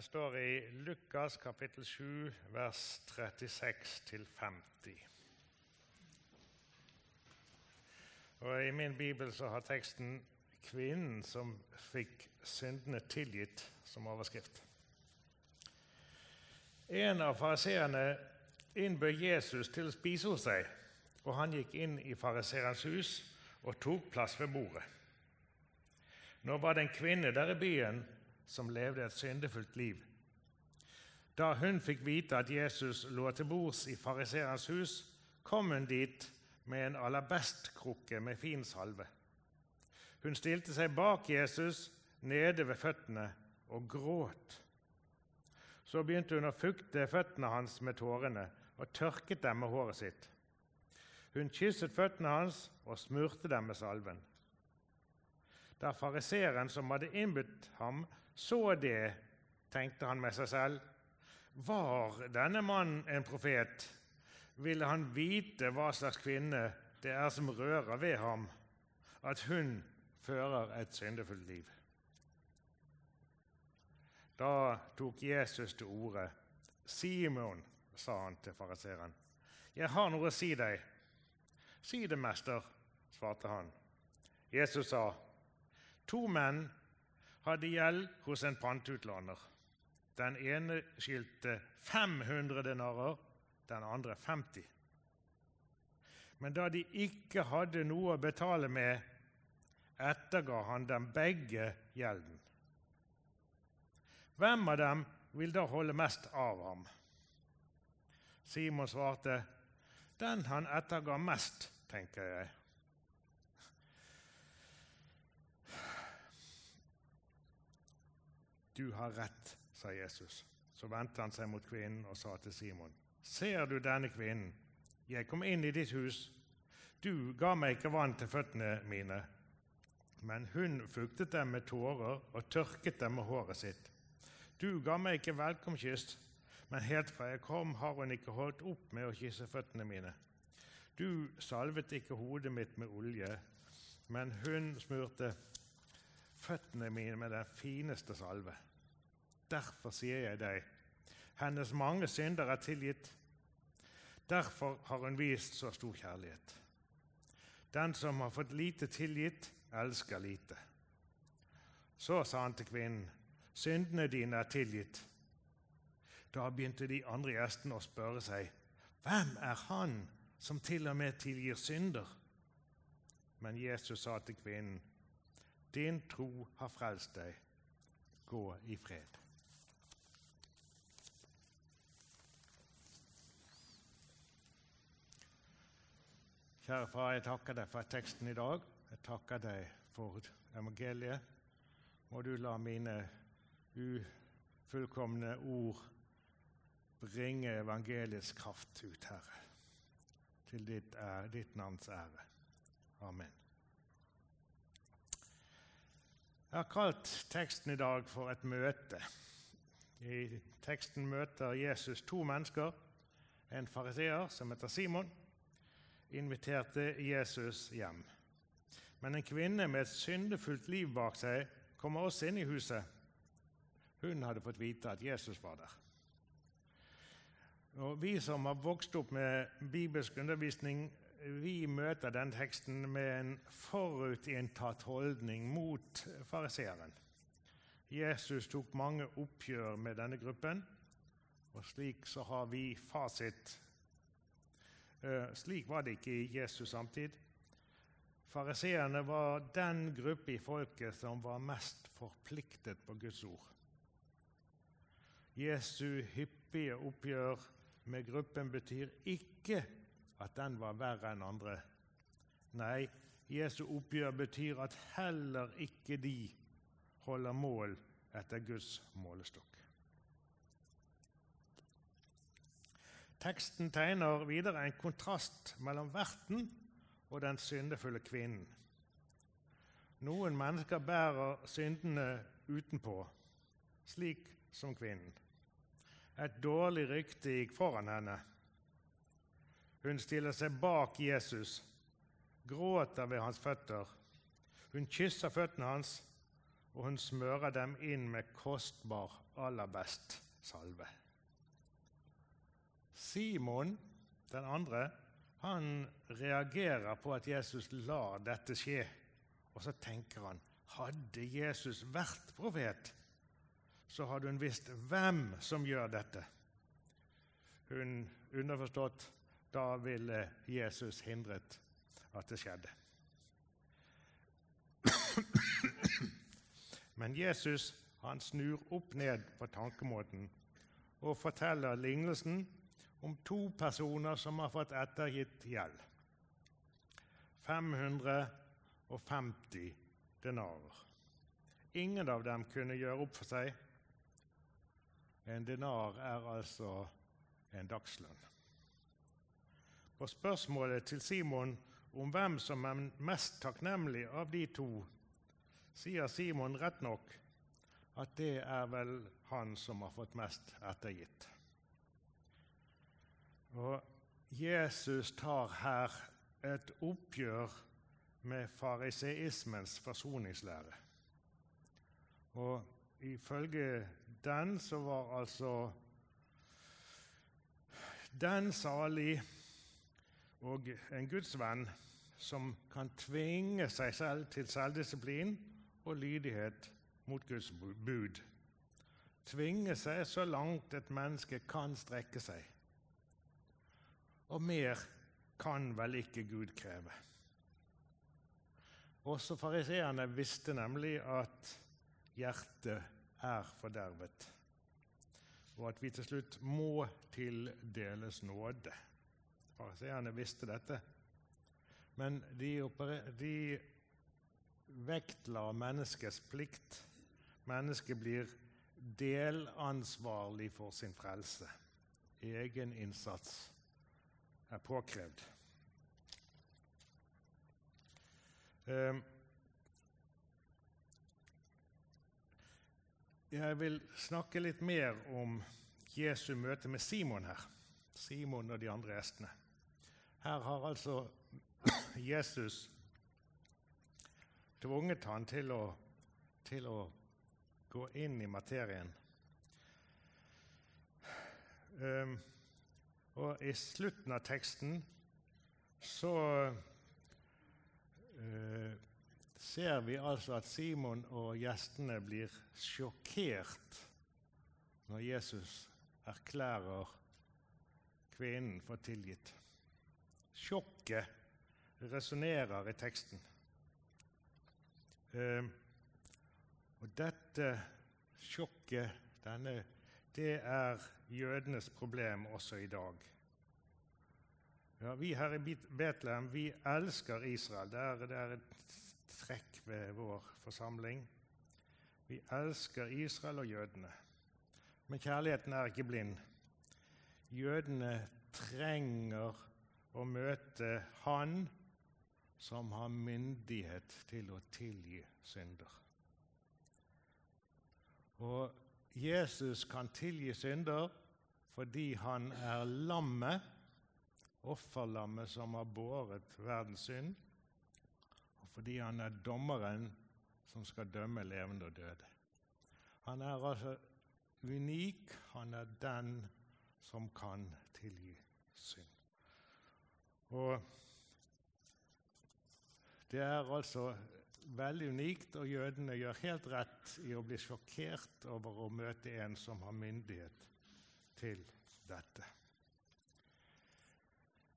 Står i Lukas kapittel 7, vers 36-50. Og I min bibel så har teksten 'Kvinnen som fikk syndene tilgitt' som overskrift. En av fariseerne innbød Jesus til å spise hos seg, og han gikk inn i fariseerens hus og tok plass ved bordet. Nå var det en kvinne der i byen som levde et syndefullt liv. Da hun fikk vite at Jesus lå til bords i fariseerens hus, kom hun dit med en alabestkrukke med fin salve. Hun stilte seg bak Jesus, nede ved føttene, og gråt. Så begynte hun å fukte føttene hans med tårene og tørket dem med håret sitt. Hun kysset føttene hans og smurte dem med salven. Da fariseeren som hadde innbudt ham, så det, tenkte han med seg selv. Var denne mannen en profet, ville han vite hva slags kvinne det er som rører ved ham, at hun fører et syndefullt liv. Da tok Jesus til orde. Simon, sa han til fariseeren, jeg har noe å si deg. Si det, mester, svarte han. Jesus sa, to menn hadde gjeld hos en pantutlander. Den ene skyldte 500 denarer, den andre 50. Men da de ikke hadde noe å betale med, etterga han dem begge gjelden. Hvem av dem vil da holde mest av ham? Simon svarte, den han etterga mest, tenker jeg. Du har rett, sa Jesus. Så vendte han seg mot kvinnen og sa til Simon.: Ser du denne kvinnen? Jeg kom inn i ditt hus. Du ga meg ikke vann til føttene mine, men hun fuktet dem med tårer og tørket dem med håret sitt. Du ga meg ikke velkomstkyss, men helt fra jeg kom, har hun ikke holdt opp med å kysse føttene mine. Du salvet ikke hodet mitt med olje, men hun smurte føttene mine med den fineste salve. Derfor sier jeg deg, hennes mange synder er tilgitt. Derfor har hun vist så stor kjærlighet. Den som har fått lite tilgitt, elsker lite. Så sa han til kvinnen, syndene dine er tilgitt. Da begynte de andre gjestene å spørre seg, hvem er han som til og med tilgir synder? Men Jesus sa til kvinnen, din tro har frelst deg. Gå i fred. Kjære far, jeg takker deg for teksten i dag. Jeg takker deg for evangeliet. Må du la mine ufullkomne ord bringe evangeliets kraft ut, Herre, til ditt, ditt navns ære. Amen. Jeg har kalt teksten i dag for et møte. I teksten møter Jesus to mennesker. En fariseer som heter Simon, inviterte Jesus hjem. Men en kvinne med et syndefullt liv bak seg kommer også inn i huset. Hun hadde fått vite at Jesus var der. Og Vi som har vokst opp med bibelsk undervisning, vi møter den teksten med en forutinntatt holdning mot fariseeren. Jesus tok mange oppgjør med denne gruppen, og slik så har vi fasit Eh, slik var det ikke i Jesus samtid. Fariseerne var den gruppe i folket som var mest forpliktet på Guds ord. Jesu hyppige oppgjør med gruppen betyr ikke at den var verre enn andre. Nei, Jesu oppgjør betyr at heller ikke de holder mål etter Guds målestokk. Teksten tegner videre en kontrast mellom verten og den syndefulle kvinnen. Noen mennesker bærer syndene utenpå, slik som kvinnen. Et dårlig rykte gikk foran henne. Hun stiller seg bak Jesus, gråter ved hans føtter. Hun kysser føttene hans, og hun smører dem inn med kostbar, aller best salve. Simon, den andre, han reagerer på at Jesus lar dette skje. Og så tenker han hadde Jesus vært profet, så hadde hun visst hvem som gjør dette. Hun underforstått da ville Jesus hindret at det skjedde. Men Jesus han snur opp ned på tankemåten og forteller lignelsen om to personer som har fått ettergitt gjeld. 550 denarer. Ingen av dem kunne gjøre opp for seg. En denar er altså en dagslønn. På spørsmålet til Simon om hvem som er mest takknemlig av de to, sier Simon rett nok at det er vel han som har fått mest ettergitt. Og Jesus tar her et oppgjør med fariseismens forsoningslære. Og ifølge den så var altså den salig og en gudsvenn som kan tvinge seg selv til selvdisiplin og lydighet mot Guds bud. Tvinge seg så langt et menneske kan strekke seg. Og mer kan vel ikke Gud kreve. Også fariseerne visste nemlig at hjertet er fordervet, og at vi til slutt må tildeles nåde. Fariseerne visste dette, men de, de vektla menneskets plikt. Mennesket blir delansvarlig for sin frelse. Egen innsats er påkrevd. Ehm, jeg vil snakke litt mer om Jesu møte med Simon her. Simon og de andre gjestene. Her har altså Jesus tvunget han til å, til å gå inn i materien. Um, og i slutten av teksten så uh, ser vi altså at Simon og gjestene blir sjokkert når Jesus erklærer kvinnen for tilgitt. Sjokket resonnerer i teksten. Eh, og dette sjokket, denne, det er jødenes problem også i dag. Ja, vi her i Betlehem vi elsker Israel. Det er, det er et trekk ved vår forsamling. Vi elsker Israel og jødene. Men kjærligheten er ikke blind. Jødene trenger å møte Han som har myndighet til å tilgi synder. Og Jesus kan tilgi synder fordi han er lammet offerlammet som har båret verdens synd, og fordi han er dommeren som skal dømme levende og døde. Han er altså unik. Han er den som kan tilgi synd. Og det er altså veldig unikt, og jødene gjør helt rett i å bli sjokkert over å møte en som har myndighet til dette.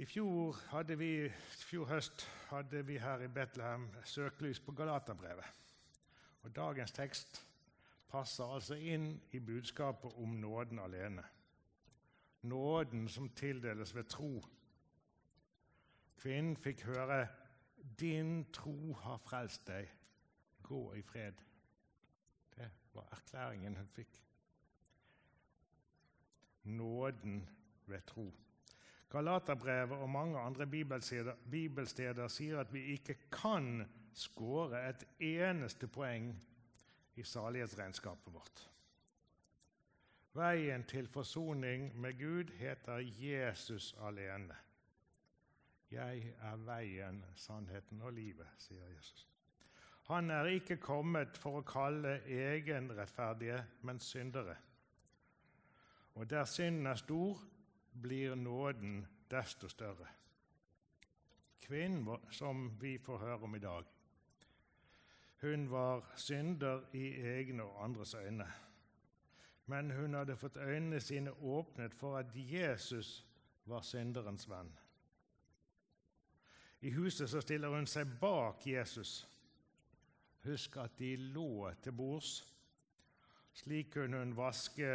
I fjor, vi, fjor, høst hadde vi her i Betlehem søkelys på Galaterbrevet. Og dagens tekst passer altså inn i budskapet om nåden alene. Nåden som tildeles ved tro. Kvinnen fikk høre 'Din tro har frelst deg. Gå i fred'. Det var erklæringen hun fikk. Nåden ved tro. Galaterbrevet og mange andre bibelsteder, bibelsteder sier at vi ikke kan skåre et eneste poeng i salighetsregnskapet vårt. Veien til forsoning med Gud heter Jesus alene. Jeg er veien, sannheten og livet, sier Jesus. Han er ikke kommet for å kalle egenrettferdige, men syndere. Og der synden er stor, blir nåden desto større. Kvinnen som vi får høre om i dag, hun var synder i egne og andres øyne. Men hun hadde fått øynene sine åpnet for at Jesus var synderens venn. I huset så stiller hun seg bak Jesus. Husk at de lå til bords. Slik kunne hun vaske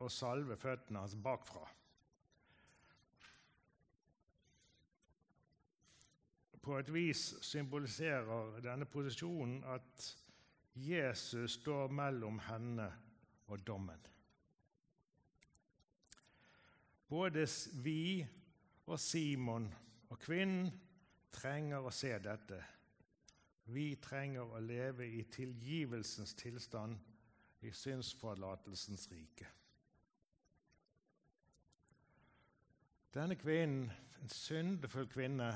og salve føttene hans bakfra. På et vis symboliserer denne posisjonen at Jesus står mellom henne og dommen. Både vi og Simon og kvinnen trenger å se dette. Vi trenger å leve i tilgivelsens tilstand, i synsforlatelsens rike. Denne kvinnen, en syndefull kvinne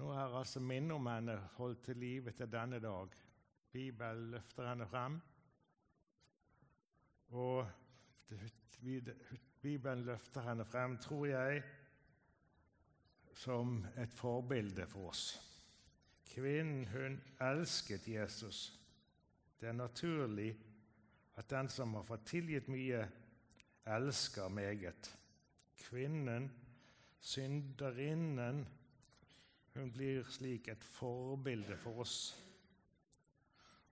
Nå er altså minnet om henne holdt til live til denne dag. Bibelen løfter henne frem. Og Bibelen løfter henne frem, tror jeg, som et forbilde for oss. Kvinnen, hun elsket Jesus. Det er naturlig at den som har fått tilgitt mye, elsker meget. Kvinnen, synderinnen, hun blir slik et forbilde for oss.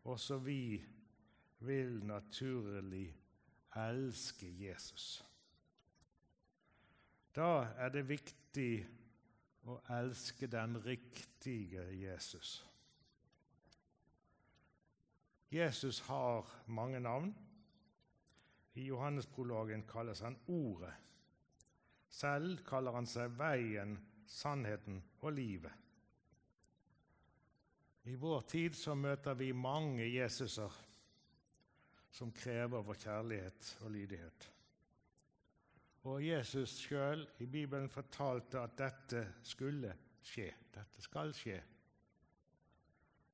Også vi vil naturlig elske Jesus. Da er det viktig å elske den riktige Jesus. Jesus har mange navn. I Johannesprologen kalles han Ordet. Selv kaller han seg Veien, sannheten og livet. I vår tid så møter vi mange Jesuser som krever vår kjærlighet og lydighet. Og Jesus sjøl i Bibelen fortalte at dette skulle skje. Dette skal skje.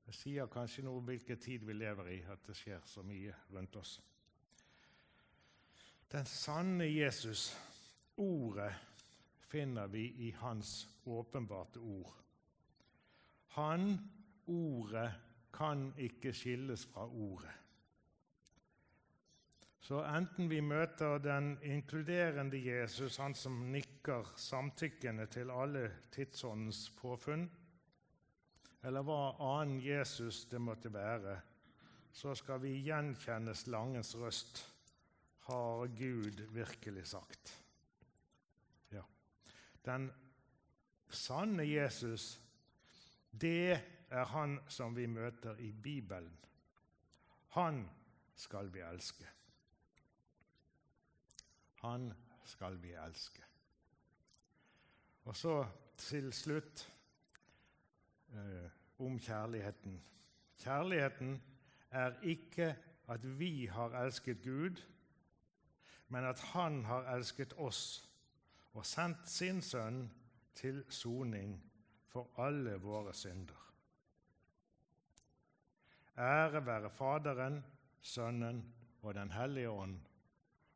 Det sier kanskje noe om hvilken tid vi lever i, at det skjer så mye rundt oss. Den sanne Jesus, ordet, finner vi i hans åpenbarte ord. Han, ordet, kan ikke skilles fra ordet. Så enten vi møter den inkluderende Jesus, han som nikker samtykkende til alle tidsåndens påfunn, eller hva annen Jesus det måtte være, så skal vi gjenkjenne slangens røst. Har Gud virkelig sagt? Ja. Den sanne Jesus, det er han som vi møter i Bibelen. Han skal vi elske. Han skal vi elske. Og så til slutt eh, om kjærligheten. Kjærligheten er ikke at vi har elsket Gud, men at Han har elsket oss og sendt sin sønn til soning for alle våre synder. Ære være Faderen, Sønnen og Den hellige ånd.